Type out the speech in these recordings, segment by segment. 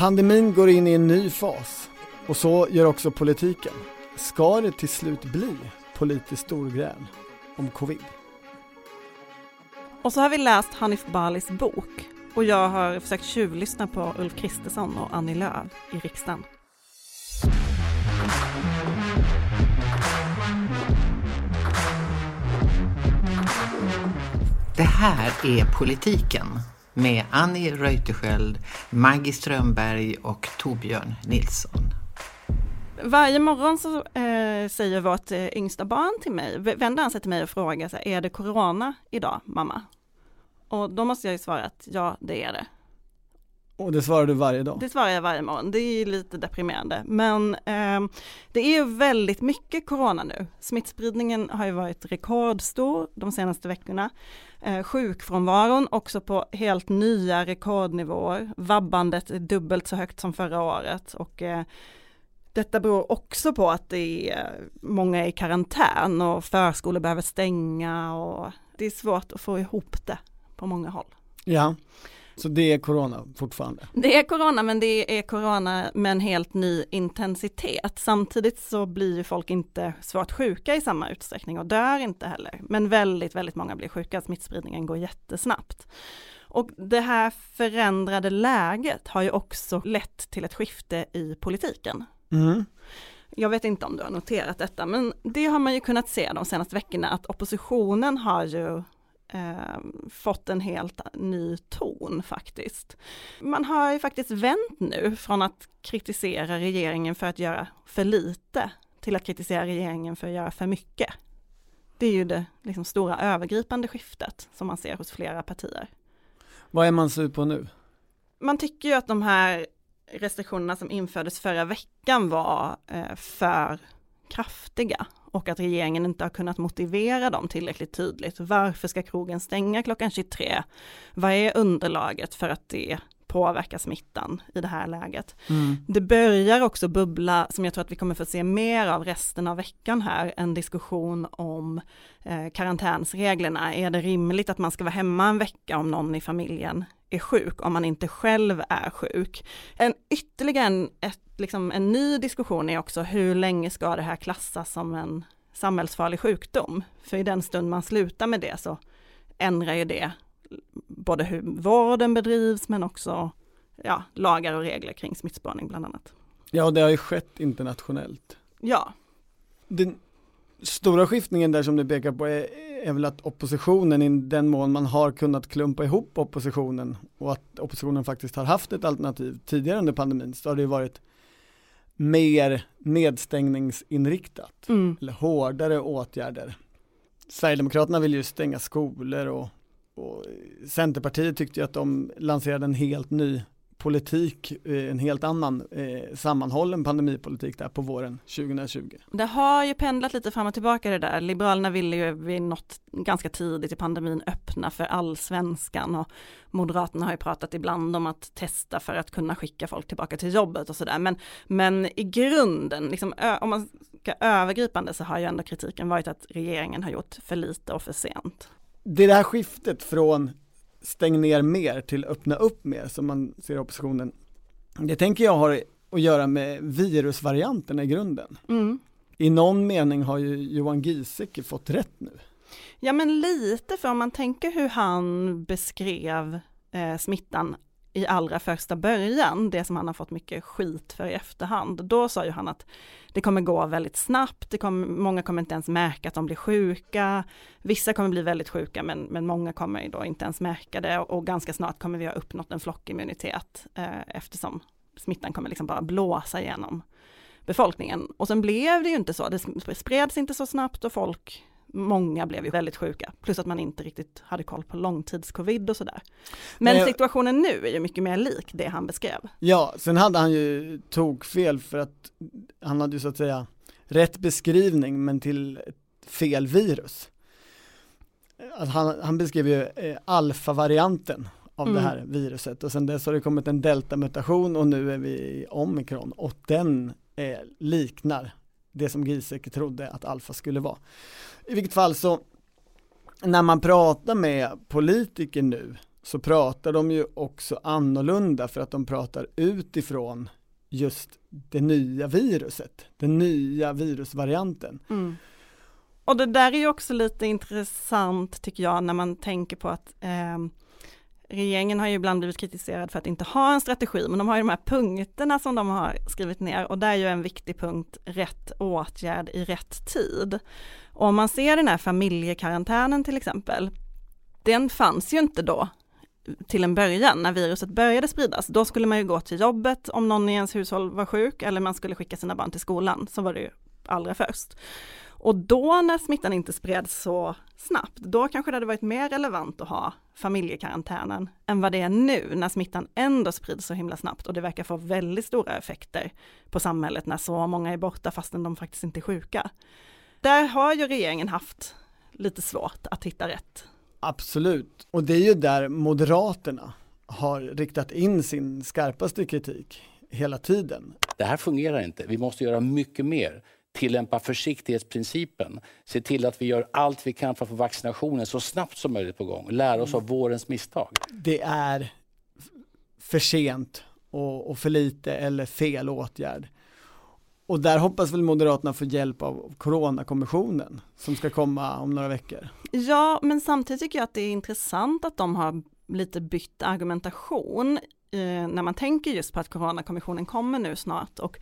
Pandemin går in i en ny fas och så gör också politiken. Ska det till slut bli politiskt storgräl om covid? Och så har vi läst Hanif Balis bok och jag har försökt tjuvlyssna på Ulf Kristersson och Annie Lööf i riksdagen. Det här är Politiken med Annie Reuterskiöld, Maggie Strömberg och Torbjörn Nilsson. Varje morgon så eh, säger vårt eh, yngsta barn till mig, vänder han sig till mig och frågar så här, är det corona idag mamma? Och då måste jag ju svara att ja, det är det. Och det svarar du varje dag? Det svarar jag varje morgon. Det är lite deprimerande. Men eh, det är ju väldigt mycket corona nu. Smittspridningen har ju varit rekordstor de senaste veckorna. Eh, sjukfrånvaron också på helt nya rekordnivåer. Vabbandet är dubbelt så högt som förra året och eh, detta beror också på att det är många i karantän och förskolor behöver stänga och det är svårt att få ihop det på många håll. Ja, så det är corona fortfarande? Det är corona men det är corona med en helt ny intensitet. Samtidigt så blir ju folk inte svårt sjuka i samma utsträckning och dör inte heller. Men väldigt, väldigt många blir sjuka, smittspridningen går jättesnabbt. Och det här förändrade läget har ju också lett till ett skifte i politiken. Mm. Jag vet inte om du har noterat detta, men det har man ju kunnat se de senaste veckorna att oppositionen har ju eh, fått en helt ny ton faktiskt. Man har ju faktiskt vänt nu från att kritisera regeringen för att göra för lite till att kritisera regeringen för att göra för mycket. Det är ju det liksom, stora övergripande skiftet som man ser hos flera partier. Vad är man sur på nu? Man tycker ju att de här restriktionerna som infördes förra veckan var eh, för kraftiga och att regeringen inte har kunnat motivera dem tillräckligt tydligt. Varför ska krogen stänga klockan 23? Vad är underlaget för att det påverkar smittan i det här läget? Mm. Det börjar också bubbla, som jag tror att vi kommer få se mer av resten av veckan här, en diskussion om eh, karantänsreglerna. Är det rimligt att man ska vara hemma en vecka om någon i familjen är sjuk, om man inte själv är sjuk. En ytterligare en, ett, liksom en ny diskussion är också hur länge ska det här klassas som en samhällsfarlig sjukdom? För i den stund man slutar med det så ändrar ju det både hur vården bedrivs men också ja, lagar och regler kring smittspårning bland annat. Ja, det har ju skett internationellt. Ja. Den stora skiftningen där som du pekar på är, är väl att oppositionen i den mån man har kunnat klumpa ihop oppositionen och att oppositionen faktiskt har haft ett alternativ tidigare under pandemin så har det ju varit mer nedstängningsinriktat mm. eller hårdare åtgärder. Sverigedemokraterna vill ju stänga skolor och, och Centerpartiet tyckte ju att de lanserade en helt ny politik, eh, en helt annan eh, sammanhållen pandemipolitik där på våren 2020. Det har ju pendlat lite fram och tillbaka det där. Liberalerna ville ju vid något ganska tidigt i pandemin öppna för allsvenskan och Moderaterna har ju pratat ibland om att testa för att kunna skicka folk tillbaka till jobbet och sådär. Men, men i grunden, liksom, om man ska övergripande så har ju ändå kritiken varit att regeringen har gjort för lite och för sent. Det är det här skiftet från stäng ner mer till öppna upp mer som man ser i oppositionen. Det tänker jag har att göra med virusvarianterna i grunden. Mm. I någon mening har ju Johan Giesecke fått rätt nu. Ja men lite, för om man tänker hur han beskrev eh, smittan i allra första början, det som han har fått mycket skit för i efterhand, då sa ju han att det kommer gå väldigt snabbt, det kommer, många kommer inte ens märka att de blir sjuka, vissa kommer bli väldigt sjuka men, men många kommer då inte ens märka det och, och ganska snart kommer vi ha uppnått en flockimmunitet eh, eftersom smittan kommer liksom bara blåsa igenom befolkningen. Och sen blev det ju inte så, det spreds inte så snabbt och folk många blev ju väldigt sjuka, plus att man inte riktigt hade koll på långtidscovid och sådär. Men Nej, situationen nu är ju mycket mer lik det han beskrev. Ja, sen hade han ju tog fel för att han hade ju så att säga rätt beskrivning men till fel virus. Han, han beskrev ju eh, alfa-varianten av mm. det här viruset och sen dess har det kommit en delta-mutation och nu är vi i omikron och den eh, liknar det som Giesecke trodde att alfa skulle vara. I vilket fall så när man pratar med politiker nu så pratar de ju också annorlunda för att de pratar utifrån just det nya viruset, den nya virusvarianten. Mm. Och det där är ju också lite intressant tycker jag när man tänker på att eh, regeringen har ju ibland blivit kritiserad för att inte ha en strategi, men de har ju de här punkterna som de har skrivit ner och där är ju en viktig punkt rätt åtgärd i rätt tid. Och om man ser den här familjekarantänen till exempel, den fanns ju inte då till en början när viruset började spridas. Då skulle man ju gå till jobbet om någon i ens hushåll var sjuk eller man skulle skicka sina barn till skolan. Så var det ju allra först. Och då när smittan inte spreds så snabbt, då kanske det hade varit mer relevant att ha familjekarantänen än vad det är nu när smittan ändå sprids så himla snabbt och det verkar få väldigt stora effekter på samhället när så många är borta fastän de faktiskt inte är sjuka. Där har ju regeringen haft lite svårt att hitta rätt. Absolut, och det är ju där Moderaterna har riktat in sin skarpaste kritik hela tiden. Det här fungerar inte, vi måste göra mycket mer tillämpa försiktighetsprincipen, se till att vi gör allt vi kan för att få vaccinationen så snabbt som möjligt på gång, lära oss av vårens misstag. Det är för sent och, och för lite eller fel åtgärd. Och där hoppas väl Moderaterna få hjälp av Coronakommissionen som ska komma om några veckor. Ja, men samtidigt tycker jag att det är intressant att de har lite bytt argumentation eh, när man tänker just på att Coronakommissionen kommer nu snart och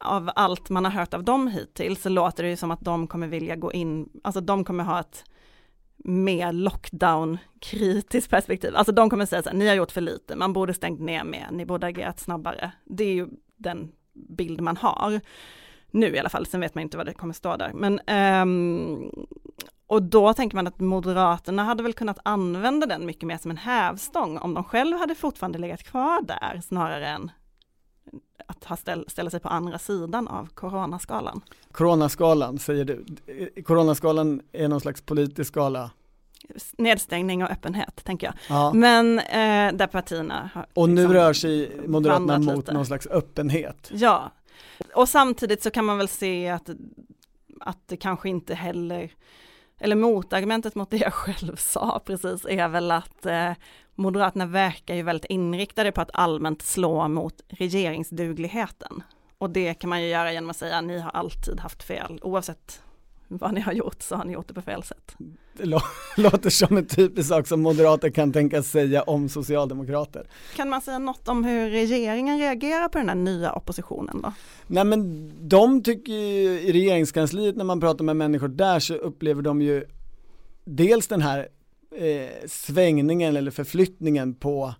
av allt man har hört av dem hittills så låter det ju som att de kommer vilja gå in, alltså de kommer ha ett mer lockdown-kritiskt perspektiv. Alltså de kommer säga så här, ni har gjort för lite, man borde stängt ner mer, ni borde agerat snabbare. Det är ju den bild man har. Nu i alla fall, sen vet man inte vad det kommer stå där. Men, um, och då tänker man att Moderaterna hade väl kunnat använda den mycket mer som en hävstång om de själva hade fortfarande legat kvar där snarare än att ha ställ, ställa sig på andra sidan av coronaskalan. Coronaskalan säger du. Coronaskalan är någon slags politisk skala nedstängning och öppenhet, tänker jag. Ja. Men eh, där partierna har Och nu liksom rör sig Moderaterna mot lite. någon slags öppenhet. Ja, och samtidigt så kan man väl se att, att det kanske inte heller, eller motargumentet mot det jag själv sa precis, är väl att eh, Moderaterna verkar ju väldigt inriktade på att allmänt slå mot regeringsdugligheten. Och det kan man ju göra genom att säga att ni har alltid haft fel, oavsett vad ni har gjort så har ni gjort det på fel sätt. Det låter som en typisk sak som moderater kan tänkas säga om socialdemokrater. Kan man säga något om hur regeringen reagerar på den här nya oppositionen då? Nej men de tycker ju i regeringskansliet när man pratar med människor där så upplever de ju dels den här eh, svängningen eller förflyttningen på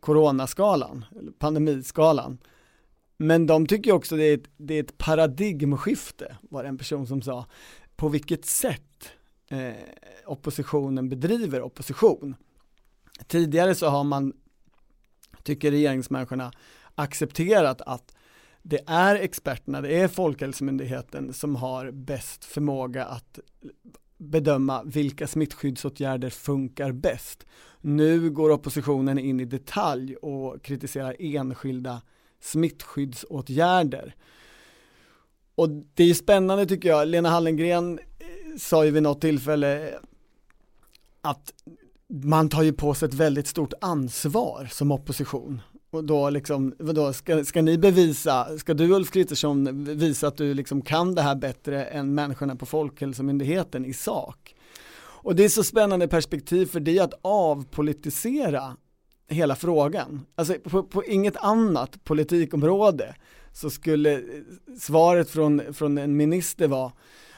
coronaskalan, pandemiskalan. Men de tycker också det är ett, det är ett paradigmskifte, var det en person som sa, på vilket sätt eh, oppositionen bedriver opposition. Tidigare så har man, tycker regeringsmänniskorna, accepterat att det är experterna, det är Folkhälsomyndigheten som har bäst förmåga att bedöma vilka smittskyddsåtgärder funkar bäst. Nu går oppositionen in i detalj och kritiserar enskilda smittskyddsåtgärder. Och det är spännande tycker jag, Lena Hallengren eh, sa ju vid något tillfälle att man tar ju på sig ett väldigt stort ansvar som opposition och då liksom, vadå, ska, ska ni bevisa, ska du Ulf Kristersson visa att du liksom kan det här bättre än människorna på Folkhälsomyndigheten i sak? Och det är så spännande perspektiv för det är att avpolitisera hela frågan. Alltså på, på inget annat politikområde så skulle svaret från, från en minister vara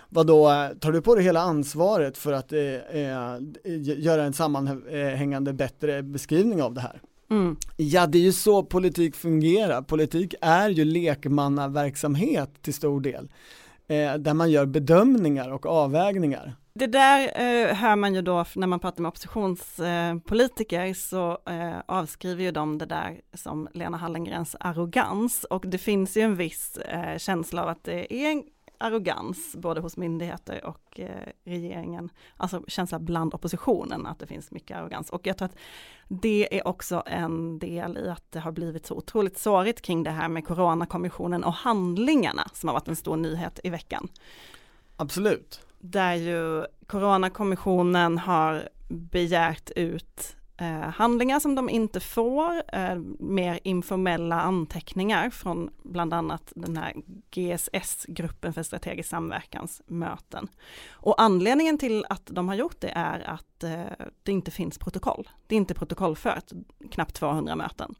vadå, tar du på dig hela ansvaret för att eh, eh, göra en sammanhängande bättre beskrivning av det här? Mm. Ja, det är ju så politik fungerar. Politik är ju lekmannaverksamhet till stor del, eh, där man gör bedömningar och avvägningar. Det där eh, hör man ju då när man pratar med oppositionspolitiker eh, så eh, avskriver ju de det där som Lena Hallengrens arrogans och det finns ju en viss eh, känsla av att det är en arrogans både hos myndigheter och eh, regeringen, alltså känsla bland oppositionen att det finns mycket arrogans. Och jag tror att det är också en del i att det har blivit så otroligt sårigt kring det här med Coronakommissionen och handlingarna som har varit en stor nyhet i veckan. Absolut. Där ju Coronakommissionen har begärt ut eh, handlingar som de inte får, eh, mer informella anteckningar från bland annat den här GSS, gruppen för strategisk samverkansmöten. Och anledningen till att de har gjort det är att eh, det inte finns protokoll. Det är inte protokollfört, knappt 200 möten.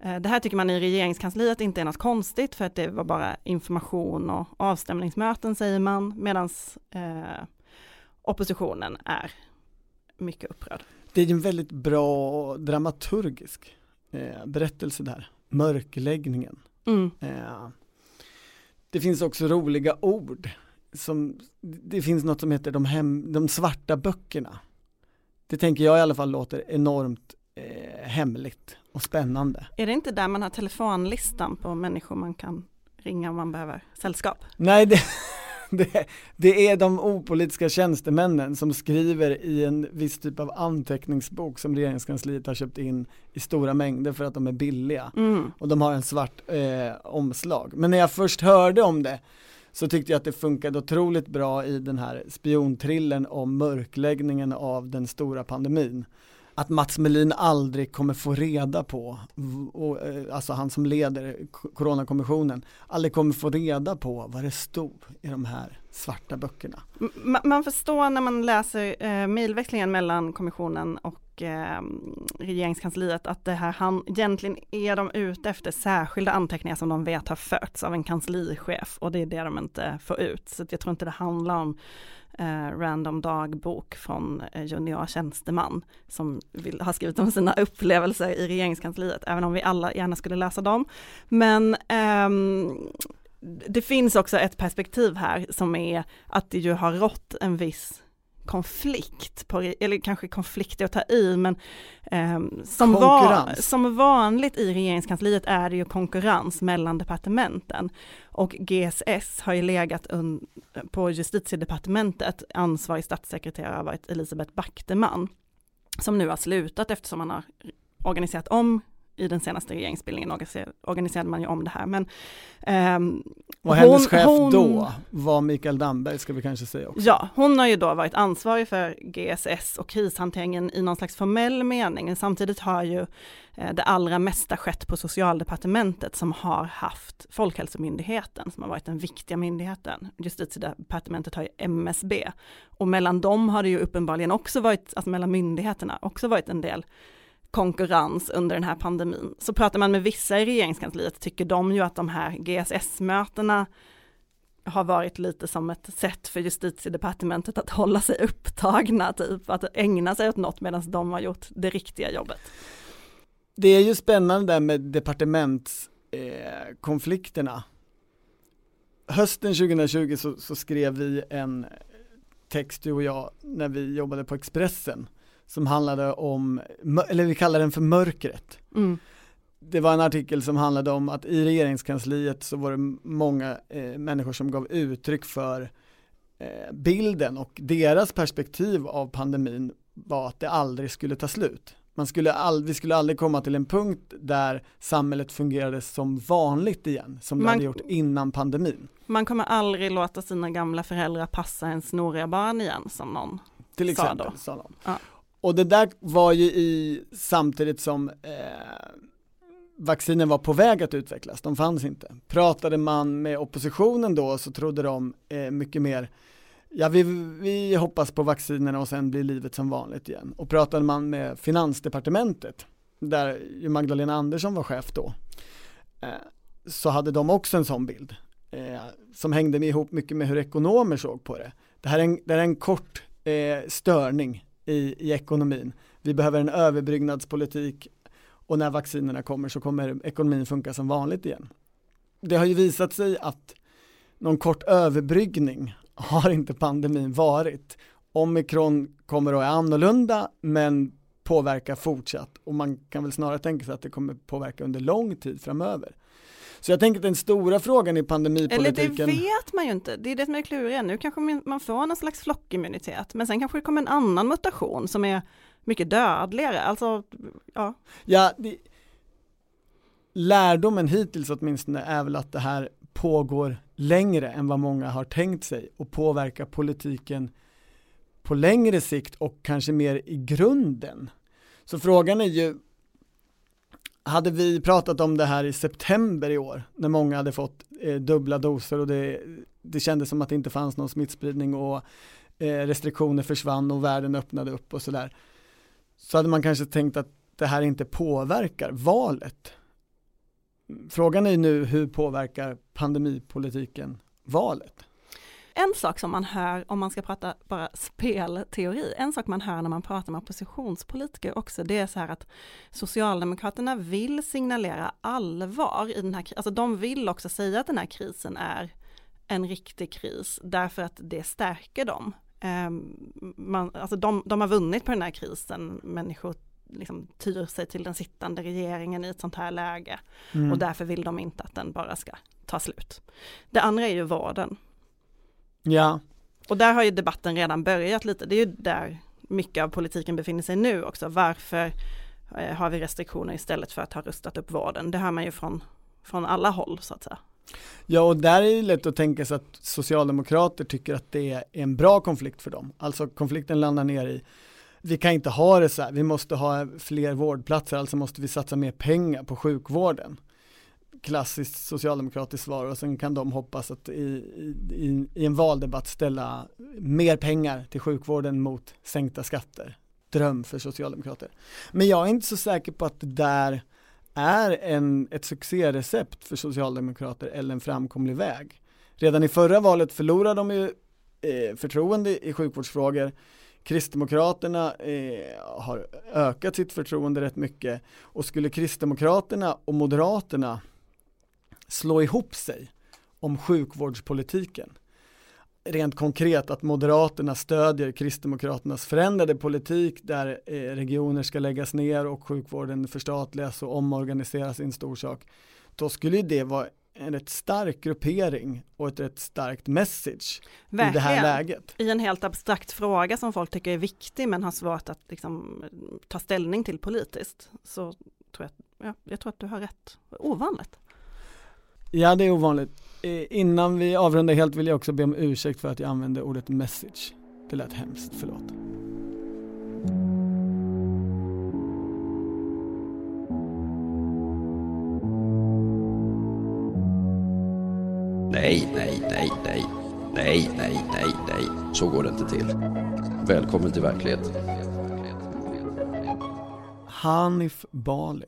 Eh, det här tycker man i regeringskansliet inte är något konstigt för att det var bara information och avstämningsmöten säger man medan eh, oppositionen är mycket upprörd. Det är en väldigt bra dramaturgisk eh, berättelse där, mörkläggningen. Mm. Eh, det finns också roliga ord. Som, det finns något som heter de, hem, de svarta böckerna. Det tänker jag i alla fall låter enormt eh, hemligt och spännande. Är det inte där man har telefonlistan på människor man kan ringa om man behöver sällskap? Nej, det, det, det, är de opolitiska tjänstemännen som skriver i en viss typ av anteckningsbok som regeringskansliet har köpt in i stora mängder för att de är billiga. Mm. Och de har en svart eh, omslag. Men när jag först hörde om det så tyckte jag att det funkade otroligt bra i den här spiontrillen om mörkläggningen av den stora pandemin att Mats Melin aldrig kommer få reda på, och, eh, alltså han som leder Coronakommissionen, aldrig kommer få reda på vad det stod i de här svarta böckerna. Man förstår när man läser eh, mejlväxlingen mellan kommissionen och eh, regeringskansliet att det här han, egentligen är de ute efter särskilda anteckningar som de vet har förts av en kanslichef och det är det de inte får ut. Så jag tror inte det handlar om eh, random dagbok från eh, junior tjänsteman som vill, har skrivit om sina upplevelser i regeringskansliet, även om vi alla gärna skulle läsa dem. Men ehm, det finns också ett perspektiv här som är att det ju har rått en viss konflikt, på, eller kanske konflikt är att ta i, men eh, som, var, som vanligt i regeringskansliet är det ju konkurrens mellan departementen. Och GSS har ju legat un, på justitiedepartementet, ansvarig statssekreterare har varit Elisabeth Backteman, som nu har slutat eftersom han har organiserat om i den senaste regeringsbildningen organiserade man ju om det här. Men, um, och hennes hon, chef hon, då var Mikael Damberg ska vi kanske säga också. Ja, hon har ju då varit ansvarig för GSS och krishanteringen i någon slags formell mening. Men samtidigt har ju eh, det allra mesta skett på socialdepartementet som har haft Folkhälsomyndigheten som har varit den viktiga myndigheten. Justitiedepartementet har ju MSB och mellan dem har det ju uppenbarligen också varit, alltså mellan myndigheterna också varit en del konkurrens under den här pandemin. Så pratar man med vissa i regeringskansliet tycker de ju att de här GSS-mötena har varit lite som ett sätt för justitiedepartementet att hålla sig upptagna, typ att ägna sig åt något medan de har gjort det riktiga jobbet. Det är ju spännande där med departementskonflikterna. Eh, Hösten 2020 så, så, skrev vi en text du och jag när vi jobbade på Expressen som handlade om, eller vi kallar den för mörkret. Mm. Det var en artikel som handlade om att i regeringskansliet så var det många eh, människor som gav uttryck för eh, bilden och deras perspektiv av pandemin var att det aldrig skulle ta slut. Man skulle all, vi skulle aldrig komma till en punkt där samhället fungerade som vanligt igen, som man, det hade gjort innan pandemin. Man kommer aldrig låta sina gamla föräldrar passa en snoriga barn igen, som någon till exempel, sa då. Sa någon. Ja. Och det där var ju i samtidigt som eh, vaccinen var på väg att utvecklas, de fanns inte. Pratade man med oppositionen då så trodde de eh, mycket mer Ja, vi, vi hoppas på vaccinerna och sen blir livet som vanligt igen. Och pratade man med finansdepartementet, där ju Magdalena Andersson var chef då, eh, så hade de också en sån bild eh, som hängde ihop mycket med hur ekonomer såg på det. Det här är en, det är en kort eh, störning i, i ekonomin. Vi behöver en överbyggnadspolitik och när vaccinerna kommer så kommer ekonomin funka som vanligt igen. Det har ju visat sig att någon kort överbryggning har inte pandemin varit. Omikron kommer att vara annorlunda men påverkar fortsatt och man kan väl snarare tänka sig att det kommer påverka under lång tid framöver. Så jag tänker att den stora frågan i pandemipolitiken Eller det vet man ju inte, det är det som är klurigt. Nu kanske man får någon slags flockimmunitet, men sen kanske det kommer en annan mutation som är mycket dödligare. Alltså, ja. Ja, det, lärdomen hittills åtminstone är väl att det här pågår längre än vad många har tänkt sig och påverkar politiken på längre sikt och kanske mer i grunden Så frågan är ju, hade vi pratat om det här i september i år, när många hade fått eh, dubbla doser och det, det kändes som att det inte fanns någon smittspridning och eh, restriktioner försvann och världen öppnade upp och sådär, så hade man kanske tänkt att det här inte påverkar valet. Frågan är nu hur påverkar pandemipolitiken valet? En sak som man hör, om man ska prata bara spelteori, en sak man hör när man pratar med oppositionspolitiker också, det är så här att Socialdemokraterna vill signalera allvar i den här alltså de vill också säga att den här krisen är en riktig kris, därför att det stärker dem. Ehm, man, alltså de, de har vunnit på den här krisen, människor liksom tyr sig till den sittande regeringen i ett sånt här läge. Mm. Och därför vill de inte att den bara ska ta slut. Det andra är ju vården. Ja. Och där har ju debatten redan börjat lite, det är ju där mycket av politiken befinner sig nu också. Varför eh, har vi restriktioner istället för att ha rustat upp vården? Det hör man ju från, från alla håll så att säga. Ja, och där är det lätt att tänka sig att socialdemokrater tycker att det är en bra konflikt för dem. Alltså konflikten landar ner i vi kan inte ha det så här, vi måste ha fler vårdplatser, alltså måste vi satsa mer pengar på sjukvården. Klassiskt socialdemokratiskt svar och sen kan de hoppas att i, i, i en valdebatt ställa mer pengar till sjukvården mot sänkta skatter. Dröm för socialdemokrater. Men jag är inte så säker på att det där är en, ett succérecept för socialdemokrater eller en framkomlig väg. Redan i förra valet förlorade de ju eh, förtroende i sjukvårdsfrågor Kristdemokraterna eh, har ökat sitt förtroende rätt mycket och skulle Kristdemokraterna och Moderaterna slå ihop sig om sjukvårdspolitiken rent konkret att Moderaterna stödjer Kristdemokraternas förändrade politik där eh, regioner ska läggas ner och sjukvården förstatligas och omorganiseras i en stor sak. Då skulle det vara en rätt stark gruppering och ett rätt starkt message Verkligen. i det här läget. I en helt abstrakt fråga som folk tycker är viktig men har svårt att liksom, ta ställning till politiskt. Så tror jag, ja, jag tror att du har rätt. Ovanligt. Ja, det är ovanligt. Innan vi avrundar helt vill jag också be om ursäkt för att jag använde ordet message. Det lät hemskt, förlåt. Nej, nej, nej, nej. Nej, nej, nej, nej. Så går det inte till. Välkommen till verkligheten. Hanif Bali,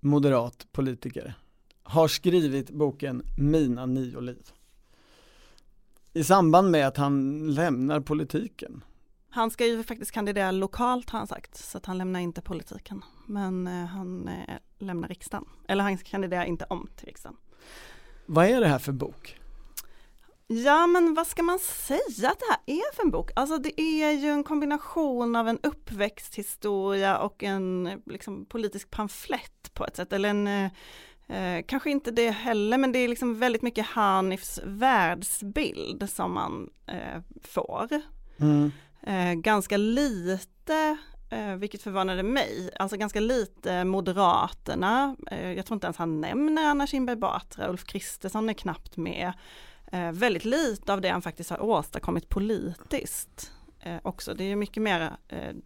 moderat politiker, har skrivit boken Mina nio liv. I samband med att han lämnar politiken. Han ska ju faktiskt kandidera lokalt har han sagt, så att han lämnar inte politiken. Men eh, han eh, lämnar riksdagen, eller han kandiderar inte om till riksdagen. Vad är det här för bok? Ja men vad ska man säga att det här är för en bok? Alltså det är ju en kombination av en uppväxthistoria och en liksom, politisk pamflett på ett sätt, eller en eh, kanske inte det heller, men det är liksom väldigt mycket Hanifs världsbild som man eh, får. Mm. Eh, ganska lite eh, vilket förvånade mig, alltså ganska lite Moderaterna, eh, jag tror inte ens han nämner Anna Kinberg Batra, Ulf Kristersson är knappt med, eh, väldigt lite av det han faktiskt har åstadkommit politiskt också, det är mycket mer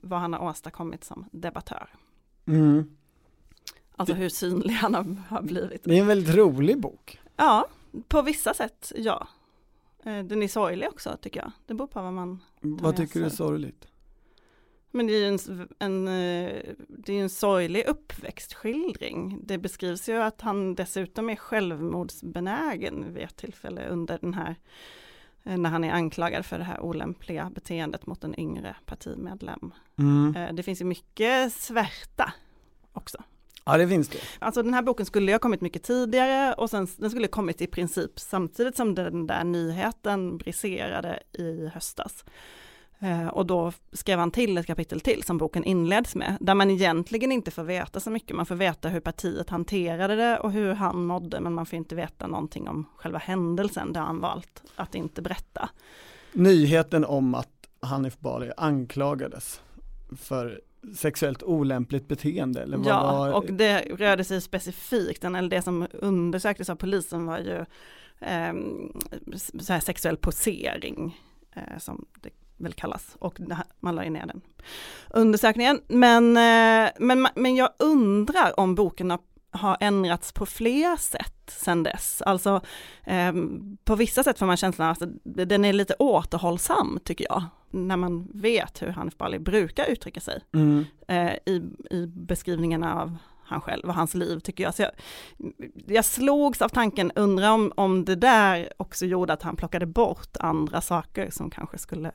vad han har åstadkommit som debattör. Mm. Alltså hur synlig han har blivit. Det är en väldigt rolig bok. Ja, på vissa sätt ja. Eh, den är sorglig också tycker jag. Det beror på vad man Vad tycker du är sorgligt? Men det är ju en, en, eh, det är en sorglig uppväxtskildring. Det beskrivs ju att han dessutom är självmordsbenägen vid ett tillfälle under den här, eh, när han är anklagad för det här olämpliga beteendet mot en yngre partimedlem. Mm. Det finns ju mycket svärta också. Ja det finns det. Alltså den här boken skulle ha kommit mycket tidigare och sen den skulle kommit i princip samtidigt som den där nyheten briserade i höstas. Eh, och då skrev han till ett kapitel till som boken inleds med, där man egentligen inte får veta så mycket. Man får veta hur partiet hanterade det och hur han mådde, men man får inte veta någonting om själva händelsen, där han valt att inte berätta. Nyheten om att Hanif Bali anklagades för sexuellt olämpligt beteende? Eller ja, var... och det rörde sig specifikt, eller det som undersöktes av polisen var ju eh, så här sexuell posering, eh, som det väl kallas och man la ner den undersökningen. Men, eh, men, men jag undrar om boken har har ändrats på fler sätt sedan dess. Alltså eh, på vissa sätt får man känslan att den är lite återhållsam tycker jag. När man vet hur Hanif Bali brukar uttrycka sig mm. eh, i, i beskrivningarna av han själv och hans liv tycker jag. Så jag, jag slogs av tanken, undrar om, om det där också gjorde att han plockade bort andra saker som kanske skulle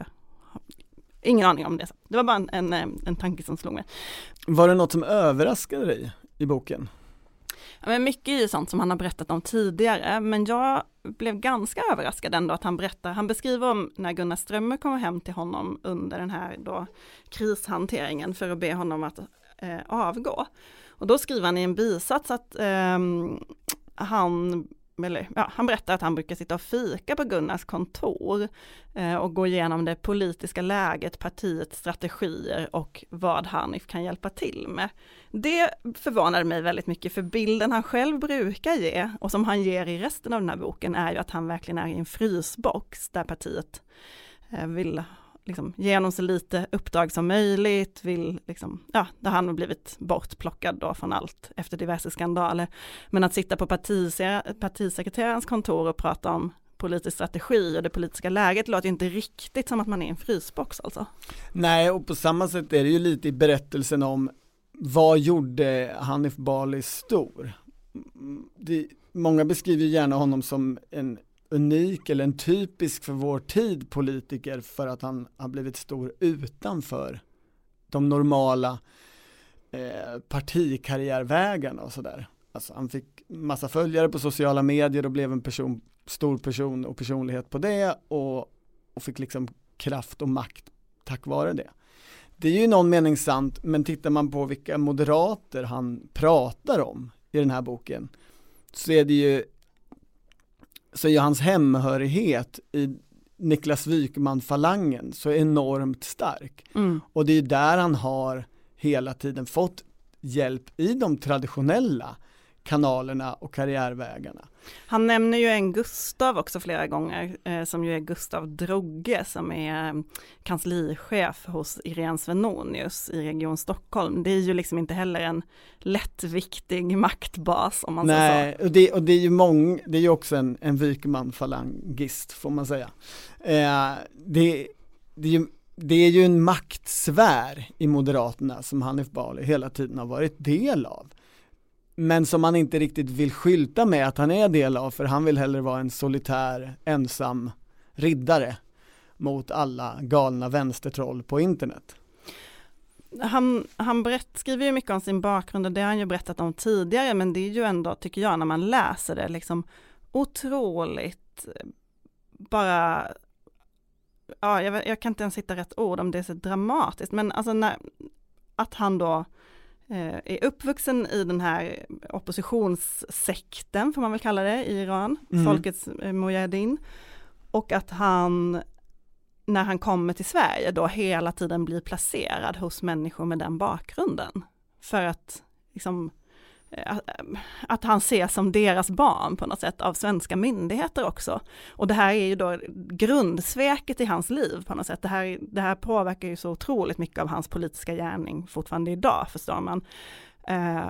Ingen aning om det. Det var bara en, en, en tanke som slog mig. Var det något som överraskade dig i boken? Men mycket är ju sånt som han har berättat om tidigare, men jag blev ganska överraskad ändå att han berättar, han beskriver om när Gunnar Strömmer kommer hem till honom under den här då krishanteringen för att be honom att eh, avgå. Och då skriver han i en bisats att eh, han eller, ja, han berättar att han brukar sitta och fika på Gunnars kontor eh, och gå igenom det politiska läget, partiets strategier och vad Hanif kan hjälpa till med. Det förvånade mig väldigt mycket för bilden han själv brukar ge och som han ger i resten av den här boken är ju att han verkligen är i en frysbox där partiet eh, vill liksom, ge honom så lite uppdrag som möjligt, vill liksom, ja, där han har blivit bortplockad då från allt efter diverse skandaler. Men att sitta på partisekreterarens kontor och prata om politisk strategi och det politiska läget låter inte riktigt som att man är i en frysbox alltså. Nej, och på samma sätt är det ju lite i berättelsen om vad gjorde Hanif Bali stor? Det, många beskriver gärna honom som en unik eller en typisk för vår tid politiker för att han har blivit stor utanför de normala eh, partikarriärvägarna och sådär. Alltså han fick massa följare på sociala medier och blev en person, stor person och personlighet på det och, och fick liksom kraft och makt tack vare det. Det är ju i någon mening sant, men tittar man på vilka moderater han pratar om i den här boken så är det ju så är hans hemhörighet i Niklas Wykman-falangen så enormt stark. Mm. Och det är där han har hela tiden fått hjälp i de traditionella kanalerna och karriärvägarna. Han nämner ju en Gustav också flera gånger, eh, som ju är Gustav Drogge som är eh, kanslichef hos Irene Svenonius i Region Stockholm. Det är ju liksom inte heller en lättviktig maktbas om man Nej, säger så. Nej, och det, och det är ju mång, det är ju också en, en Wykman-falangist får man säga. Eh, det, det är ju det är ju en maktsfär i Moderaterna som Hanif Bali hela tiden har varit del av men som han inte riktigt vill skylta med att han är del av för han vill hellre vara en solitär ensam riddare mot alla galna vänstertroll på internet. Han, han berätt, skriver ju mycket om sin bakgrund och det har han ju berättat om tidigare men det är ju ändå, tycker jag, när man läser det liksom otroligt eh, bara ja, jag, jag, kan inte ens hitta rätt ord om det är så dramatiskt, men alltså när, att han då är uppvuxen i den här oppositionssekten, får man väl kalla det, i Iran, mm. folkets eh, Mujahedin. Och att han, när han kommer till Sverige, då hela tiden blir placerad hos människor med den bakgrunden. För att liksom Eh, att han ses som deras barn på något sätt av svenska myndigheter också. Och det här är ju då grundsveket i hans liv på något sätt. Det här, det här påverkar ju så otroligt mycket av hans politiska gärning fortfarande idag, förstår man. Eh,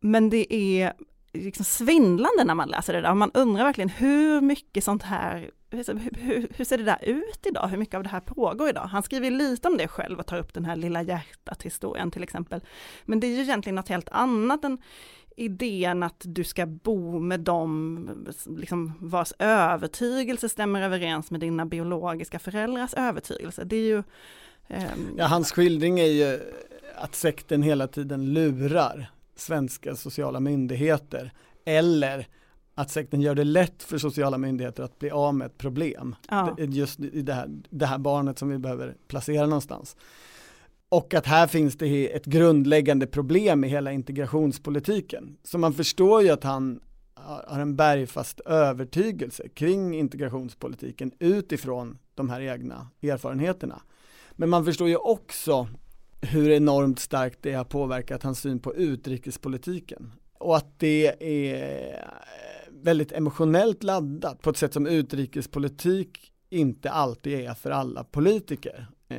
men det är liksom svindlande när man läser det där. Man undrar verkligen hur mycket sånt här, hur, hur, ser det där ut idag? Hur mycket av det här pågår idag? Han skriver lite om det själv och tar upp den här lilla hjärtat historien till exempel. Men det är ju egentligen något helt annat än idén att du ska bo med dem liksom vars övertygelse stämmer överens med dina biologiska föräldrars övertygelse. Det är ju Eh, Ja, hans skildring är ju att sekten hela tiden lurar svenska sociala myndigheter eller att sekten gör det lätt för sociala myndigheter att bli av med ett problem. Ja. Just i det här, det här barnet som vi behöver placera någonstans. Och att här finns det ett grundläggande problem i hela integrationspolitiken. Så man förstår ju att han har en bergfast övertygelse kring integrationspolitiken utifrån de här egna erfarenheterna. Men man förstår ju också hur enormt starkt det har påverkat hans syn på utrikespolitiken. Och att det är väldigt emotionellt laddat på ett sätt som utrikespolitik inte alltid är för alla politiker. Eh,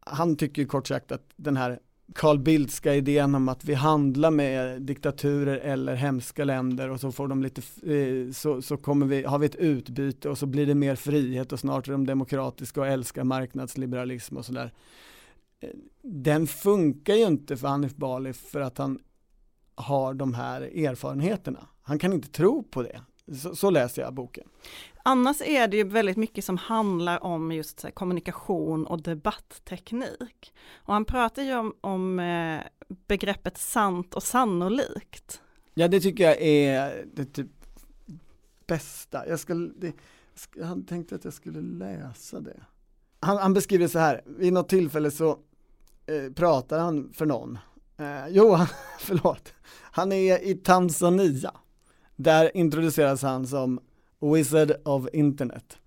han tycker kort sagt att den här Carl Bildtska idén om att vi handlar med diktaturer eller hemska länder och så får de lite, eh, så, så kommer vi, har vi ett utbyte och så blir det mer frihet och snart är de demokratiska och älskar marknadsliberalism och sådär. Den funkar ju inte för Hanif Bali för att han har de här erfarenheterna. Han kan inte tro på det. Så, så läser jag boken. Annars är det ju väldigt mycket som handlar om just kommunikation och debattteknik. Och han pratar ju om, om eh, begreppet sant och sannolikt. Ja det tycker jag är det typ bästa. Jag, skulle, det, jag hade tänkt att jag skulle läsa det. Han, han beskriver så här, vid något tillfälle så eh, pratar han för någon. Eh, jo, han, förlåt. Han är i Tanzania. Där introduceras han som Wizard of Internet.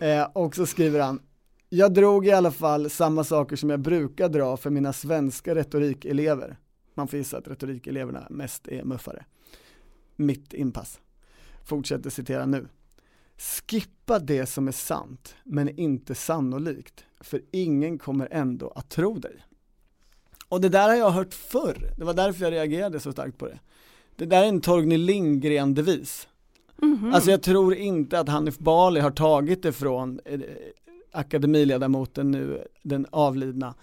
Eh, och så skriver han, jag drog i alla fall samma saker som jag brukar dra för mina svenska retorikelever. Man får gissa att retorikeleverna mest är muffare. Mitt inpass. Fortsätter citera nu. Skippa det som är sant, men inte sannolikt, för ingen kommer ändå att tro dig. Och det där har jag hört förr, det var därför jag reagerade så starkt på det. Det där är en Torgny Lindgren-devis. Mm -hmm. Alltså jag tror inte att Hanif Bali har tagit det från eh, akademiledamoten nu, den avlidna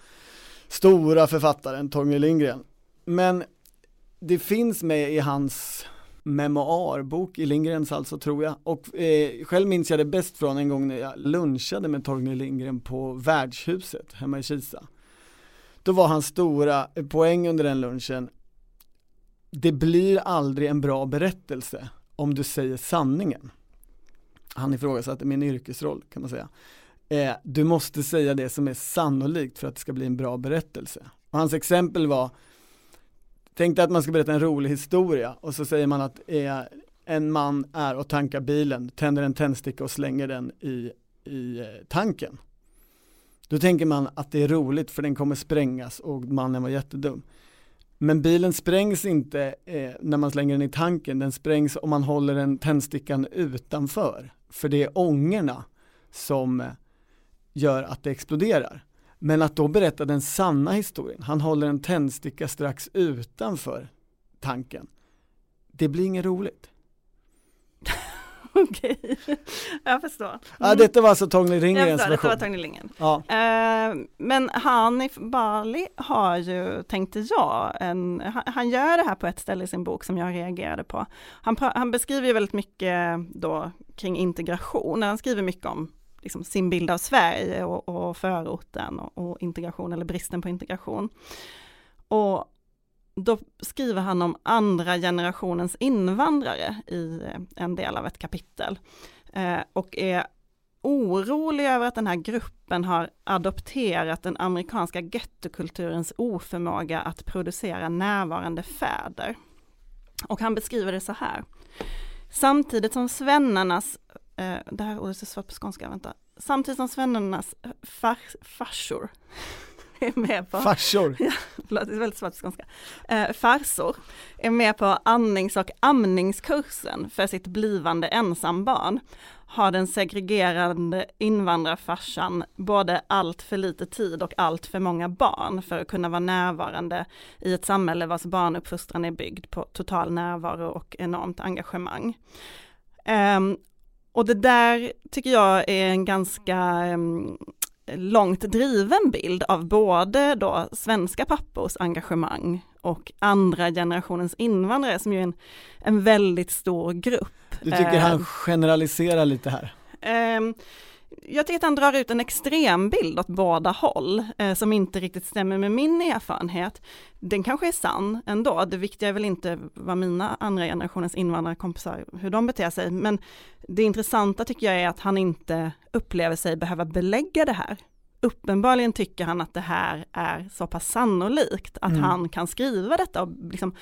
stora författaren Torgny Lindgren. Men det finns med i hans memoarbok, i Lindgrens alltså tror jag. Och eh, själv minns jag det bäst från en gång när jag lunchade med Torgny Lindgren på Värdshuset hemma i Kisa. Då var hans stora poäng under den lunchen, det blir aldrig en bra berättelse om du säger sanningen. Han ifrågasatte min yrkesroll kan man säga. Eh, du måste säga det som är sannolikt för att det ska bli en bra berättelse. Och hans exempel var, tänk dig att man ska berätta en rolig historia och så säger man att eh, en man är och tankar bilen, tänder en tändsticka och slänger den i, i eh, tanken. Då tänker man att det är roligt för den kommer sprängas och mannen var jättedum. Men bilen sprängs inte eh, när man slänger den i tanken, den sprängs om man håller den tändstickan utanför. För det är ångorna som eh, gör att det exploderar. Men att då berätta den sanna historien, han håller en tändsticka strax utanför tanken, det blir inget roligt. Okej, jag förstår. Mm. Ja, detta var alltså Torgny Lindgrens version. Detta var Torgny Lindgren. Ja. Uh, men Hanif Bali har ju, tänkte jag, en, han, han, gör det här på ett ställe i sin bok som jag reagerade på. Han, han beskriver ju väldigt mycket då kring integration, han skriver mycket om liksom sin bild av Sverige och, och förorten och, och integration eller bristen på integration. Och då skriver han om andra generationens invandrare i eh, en del av ett kapitel. Eh, och är orolig över att den här gruppen har adopterat den amerikanska gettokulturens oförmåga att producera närvarande fäder. Och han beskriver det så här. Samtidigt som svennarnas, eh, det här ordet är svårt på skånska, vänta. Samtidigt som svennarnas far, farsor är med på. Farsor. Ja, förlåt, det är väldigt svårt skånska. Eh, farsor är med på andnings och amningskursen för sitt blivande ensambarn. Har den segregerande invandrarfarsan både allt för lite tid och allt för många barn för att kunna vara närvarande i ett samhälle vars barnuppfostran är byggd på total närvaro och enormt engagemang. Um, och det där tycker jag är en ganska um, långt driven bild av både då svenska pappors engagemang och andra generationens invandrare som ju är en, en väldigt stor grupp. Du tycker han eh, generaliserar lite här? Jag tycker att han drar ut en extrembild åt båda håll, eh, som inte riktigt stämmer med min erfarenhet. Den kanske är sann ändå, det viktiga är väl inte vad mina andra generationens invandrarkompisar, hur de beter sig, men det intressanta tycker jag är att han inte upplever sig behöva belägga det här. Uppenbarligen tycker han att det här är så pass sannolikt att mm. han kan skriva detta och liksom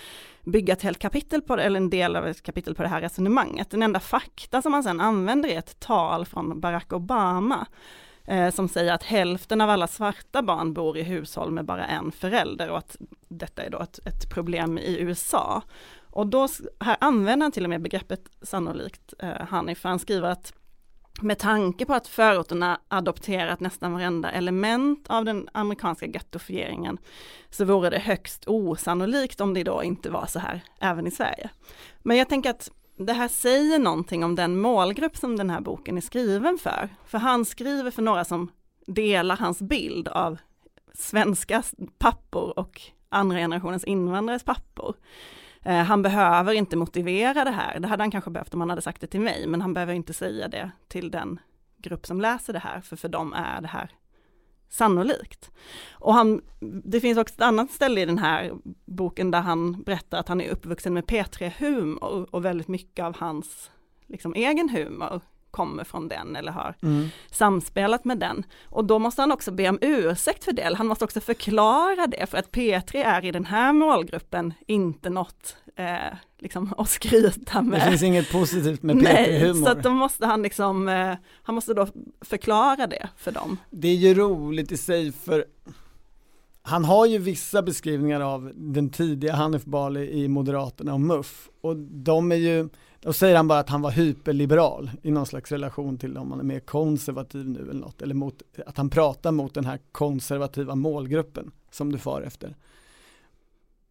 bygga ett helt kapitel på det, eller en del av ett kapitel på det här resonemanget. Den enda fakta som han sedan använder är ett tal från Barack Obama eh, som säger att hälften av alla svarta barn bor i hushåll med bara en förälder och att detta är då ett, ett problem i USA. Och då, här använder han till och med begreppet sannolikt, eh, Hanif, för han skriver att med tanke på att förorterna adopterat nästan varenda element av den amerikanska gettofieringen så vore det högst osannolikt om det då inte var så här även i Sverige. Men jag tänker att det här säger någonting om den målgrupp som den här boken är skriven för. För han skriver för några som delar hans bild av svenska pappor och andra generationens invandrares pappor. Eh, han behöver inte motivera det här, det hade han kanske behövt om han hade sagt det till mig, men han behöver inte säga det till den grupp som läser det här, för för dem är det här sannolikt. Och han, det finns också ett annat ställe i den här boken där han berättar att han är uppvuxen med P3-humor och väldigt mycket av hans liksom, egen humor kommer från den eller har mm. samspelat med den. Och då måste han också be om ursäkt för det, han måste också förklara det, för att P3 är i den här målgruppen inte något eh, liksom att skryta med. Det finns inget positivt med P3-humor. Nej, så då måste han liksom, eh, han måste då förklara det för dem. Det är ju roligt i sig för han har ju vissa beskrivningar av den tidiga Hanif Bali i Moderaterna och MUF och de är ju då säger han bara att han var hyperliberal i någon slags relation till om man är mer konservativ nu eller något, eller mot, att han pratar mot den här konservativa målgruppen som du far efter.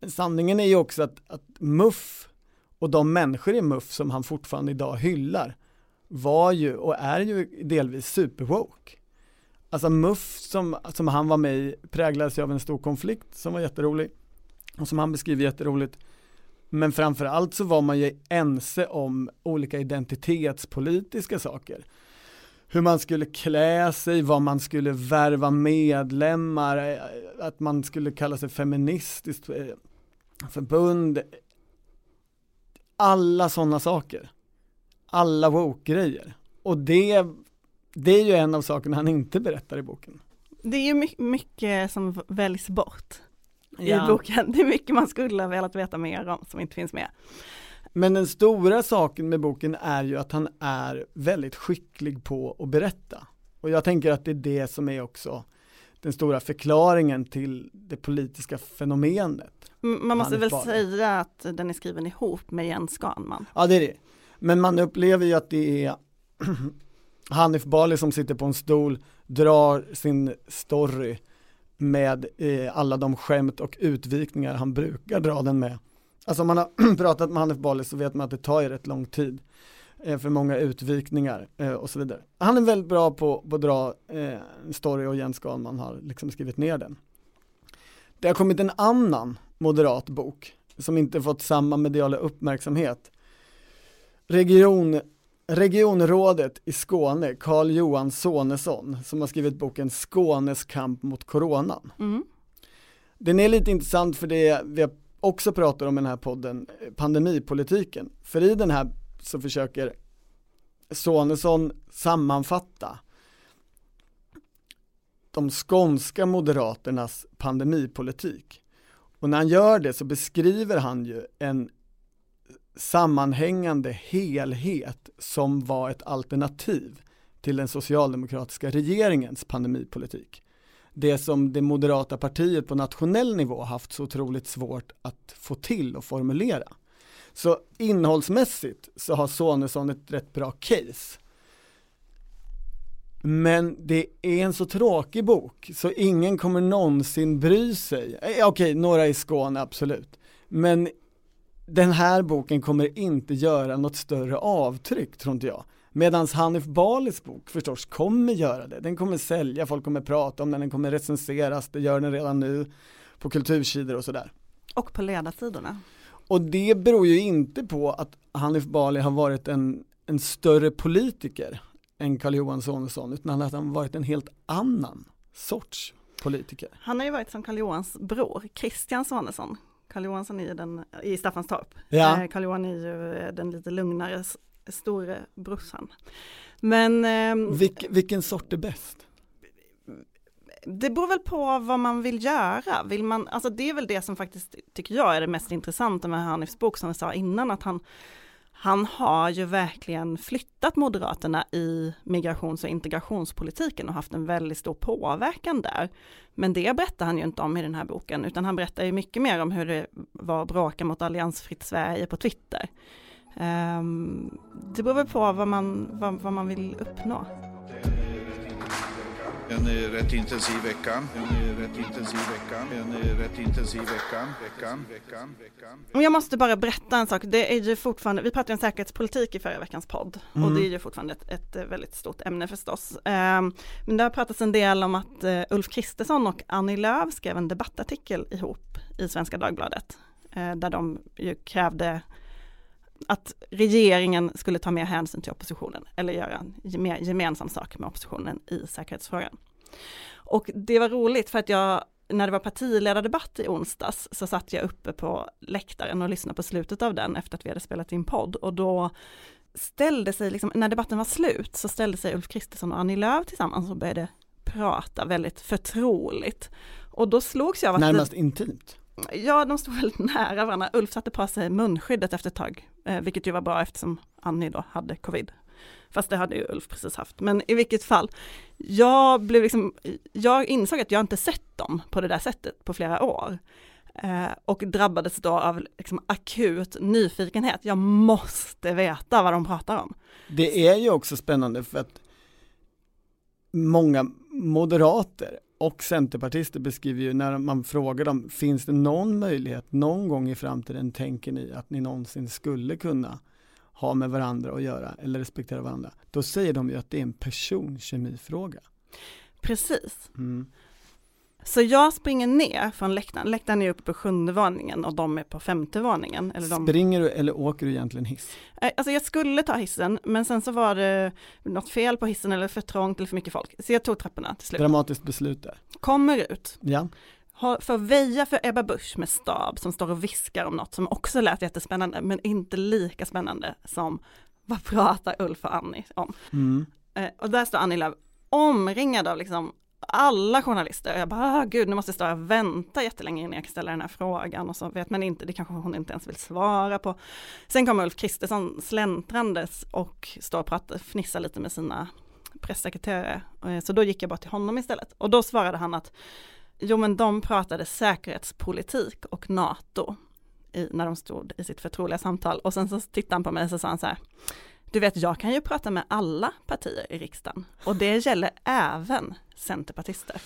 Sanningen är ju också att, att MUF och de människor i MUF som han fortfarande idag hyllar var ju och är ju delvis superwoke. Alltså MUF som, som han var med i präglades av en stor konflikt som var jätterolig och som han beskriver jätteroligt men framförallt så var man ju ense om olika identitetspolitiska saker. Hur man skulle klä sig, vad man skulle värva medlemmar, eh, att man skulle kalla sig feministiskt eh, förbund. Alla sådana saker. Alla woke-grejer. Och det, det är ju en av sakerna han inte berättar i boken. Det är ju mycket som väljs bort ja. i boken. Det är mycket man skulle ha velat veta mer om som inte finns med. Men den stora saken med boken är ju att han är väldigt skicklig på att berätta. Och jag tänker att det är det som är också den stora förklaringen till det politiska fenomenet. Man måste väl säga att den är skriven ihop med Jens Skanman. Ja det är det. Men man upplever ju att det är Hanif Bali som sitter på en stol, drar sin story med eh, alla de skämt och utvikningar han brukar dra den med. Alltså om man har pratat med Hanif Bali så vet man att det tar ju rätt lång tid eh, för många utvikningar eh, och så vidare. Han är väldigt bra på, på att dra eh, story och Jens Ganman har liksom skrivit ner den. Det har kommit en annan moderat bok som inte fått samma mediala uppmärksamhet. Region Regionrådet i Skåne, Carl Johan Sonesson, som har skrivit boken Skånes kamp mot coronan. Mm. Den är lite intressant för det vi också pratar om i den här podden, pandemipolitiken. För i den här så försöker Sonesson sammanfatta de skånska moderaternas pandemipolitik. Och när han gör det så beskriver han ju en sammanhängande helhet som var ett alternativ till den socialdemokratiska regeringens pandemipolitik. Det som det moderata partiet på nationell nivå haft så otroligt svårt att få till och formulera. Så innehållsmässigt så har Sonesson ett rätt bra case. Men det är en så tråkig bok så ingen kommer någonsin bry sig. Eh, okej, några i Skåne absolut. Men den här boken kommer inte göra något större avtryck tror inte jag. Medan Hanif Balis bok förstås kommer göra det. Den kommer sälja, folk kommer prata om den, den kommer recenseras, det gör den redan nu på kultursidor och sådär. Och på ledarsidorna. Och det beror ju inte på att Hanif Bali har varit en, en större politiker än Karl Johan Sonesson, utan att han varit en helt annan sorts politiker. Han har ju varit som Karl Johans bror, Christian Sonesson, Karl Johansson är den, i Staffanstorp. Ja. Eh, Karl Johan är ju eh, den lite lugnare store brorsan. Men eh, Vilk, vilken sort är bäst? Det beror väl på vad man vill göra. Vill man, alltså det är väl det som faktiskt tycker jag är det mest intressanta med Hanifs bok som jag sa innan, att han han har ju verkligen flyttat Moderaterna i migrations och integrationspolitiken och haft en väldigt stor påverkan där. Men det berättar han ju inte om i den här boken, utan han berättar ju mycket mer om hur det var att bråka mot alliansfritt Sverige på Twitter. Um, det beror väl på vad man, vad, vad man vill uppnå. En rätt intensiv vecka. En rätt intensiv vecka. En rätt intensiv vecka. Veckan, veckan, veckan. Jag måste bara berätta en sak. Det är ju fortfarande, vi pratade om säkerhetspolitik i förra veckans podd mm. och det är ju fortfarande ett, ett, väldigt stort ämne förstås. Um, men det har pratats en del om att uh, Ulf Kristersson och Annie Lööf skrev en debattartikel ihop i Svenska Dagbladet uh, där de ju krävde att regeringen skulle ta mer hänsyn till oppositionen eller göra en mer gemensam sak med oppositionen i säkerhetsfrågan. Och det var roligt för att jag, när det var partiledardebatt i onsdags så satt jag uppe på läktaren och lyssnade på slutet av den efter att vi hade spelat in podd och då ställde sig, liksom, när debatten var slut, så ställde sig Ulf Kristersson och Annie Lööf tillsammans och började prata väldigt förtroligt. Och då slogs jag av att... Närmast det, intimt? Ja, de stod väldigt nära varandra. Ulf satte på sig munskyddet efter ett tag, eh, vilket ju var bra eftersom Annie då hade covid. Fast det hade ju Ulf precis haft. Men i vilket fall, jag blev liksom, jag insåg att jag inte sett dem på det där sättet på flera år. Eh, och drabbades då av liksom akut nyfikenhet. Jag måste veta vad de pratar om. Det är ju också spännande för att många moderater och centerpartister beskriver ju när man frågar dem, finns det någon möjlighet någon gång i framtiden tänker ni att ni någonsin skulle kunna ha med varandra att göra eller respektera varandra? Då säger de ju att det är en personkemifråga. Precis. Mm. Så jag springer ner från läktaren, läktaren är uppe på sjunde våningen och de är på femte våningen. Eller de... Springer du eller åker du egentligen hiss? Eh, alltså jag skulle ta hissen, men sen så var det något fel på hissen eller för trångt eller för mycket folk. Så jag tog trapporna till slut. Dramatiskt beslut där. Kommer ut. Ja. För att väja för Ebba Busch med stab som står och viskar om något som också lät jättespännande, men inte lika spännande som vad pratar Ulf och Annie om? Mm. Eh, och där står Annie Lööf omringad av liksom alla journalister. Jag bara, ah, gud nu måste jag stå och vänta jättelänge innan jag kan ställa den här frågan och så vet man inte, det kanske hon inte ens vill svara på. Sen kommer Ulf Kristersson släntrandes och står och pratar, fnissar lite med sina pressekreterare. Eh, så då gick jag bara till honom istället. Och då svarade han att jo men de pratade säkerhetspolitik och NATO i, när de stod i sitt förtroliga samtal. Och sen så tittade han på mig och så sa han så här, du vet, jag kan ju prata med alla partier i riksdagen och det gäller även centerpartister.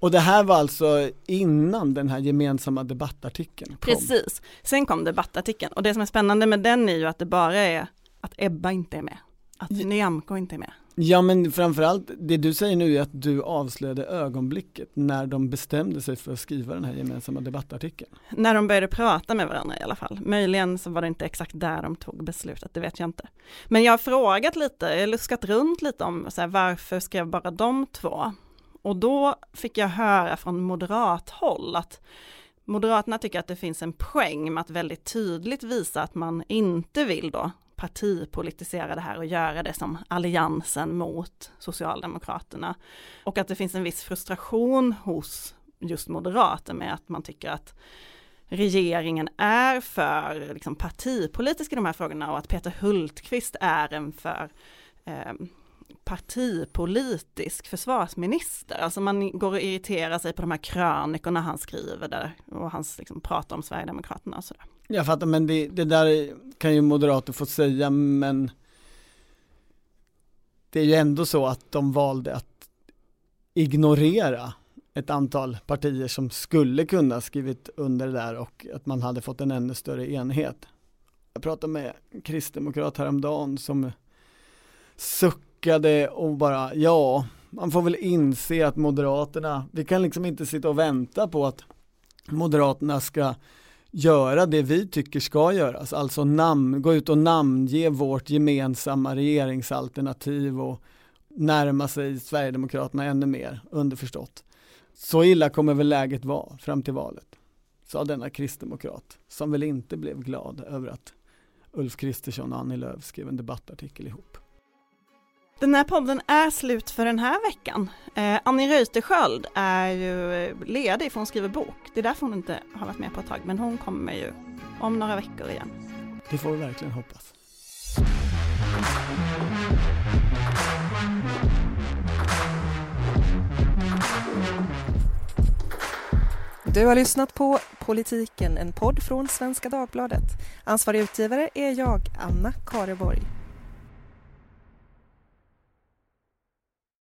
Och det här var alltså innan den här gemensamma debattartikeln kom? Precis, sen kom debattartikeln och det som är spännande med den är ju att det bara är att Ebba inte är med, att Nyamko inte är med. Ja men framförallt, det du säger nu är att du avslöjade ögonblicket när de bestämde sig för att skriva den här gemensamma debattartikeln. När de började prata med varandra i alla fall. Möjligen så var det inte exakt där de tog beslutet, det vet jag inte. Men jag har frågat lite, jag har luskat runt lite om så här, varför skrev bara de två? Och då fick jag höra från moderat håll att Moderaterna tycker att det finns en poäng med att väldigt tydligt visa att man inte vill då partipolitisera det här och göra det som alliansen mot Socialdemokraterna. Och att det finns en viss frustration hos just moderater med att man tycker att regeringen är för liksom, partipolitisk i de här frågorna och att Peter Hultqvist är en för eh, partipolitisk försvarsminister. Alltså man går och irriterar sig på de här krönikorna han skriver där och han liksom pratar om Sverigedemokraterna och sådär. Jag fattar, men det, det där kan ju moderater få säga, men det är ju ändå så att de valde att ignorera ett antal partier som skulle kunna skrivit under det där och att man hade fått en ännu större enhet. Jag pratade med en kristdemokrat häromdagen som suckade och bara, ja, man får väl inse att Moderaterna, vi kan liksom inte sitta och vänta på att Moderaterna ska göra det vi tycker ska göras, alltså namn, gå ut och namnge vårt gemensamma regeringsalternativ och närma sig Sverigedemokraterna ännu mer, underförstått. Så illa kommer väl läget vara fram till valet, sa denna kristdemokrat, som väl inte blev glad över att Ulf Kristersson och Annie Lööf skrev en debattartikel ihop. Den här podden är slut för den här veckan. Eh, Annie Reuterskiöld är ju ledig för hon skriver bok. Det är därför hon inte har varit med på ett tag, men hon kommer ju om några veckor igen. Det får vi verkligen hoppas. Du har lyssnat på Politiken, en podd från Svenska Dagbladet. Ansvarig utgivare är jag, Anna Kareborg.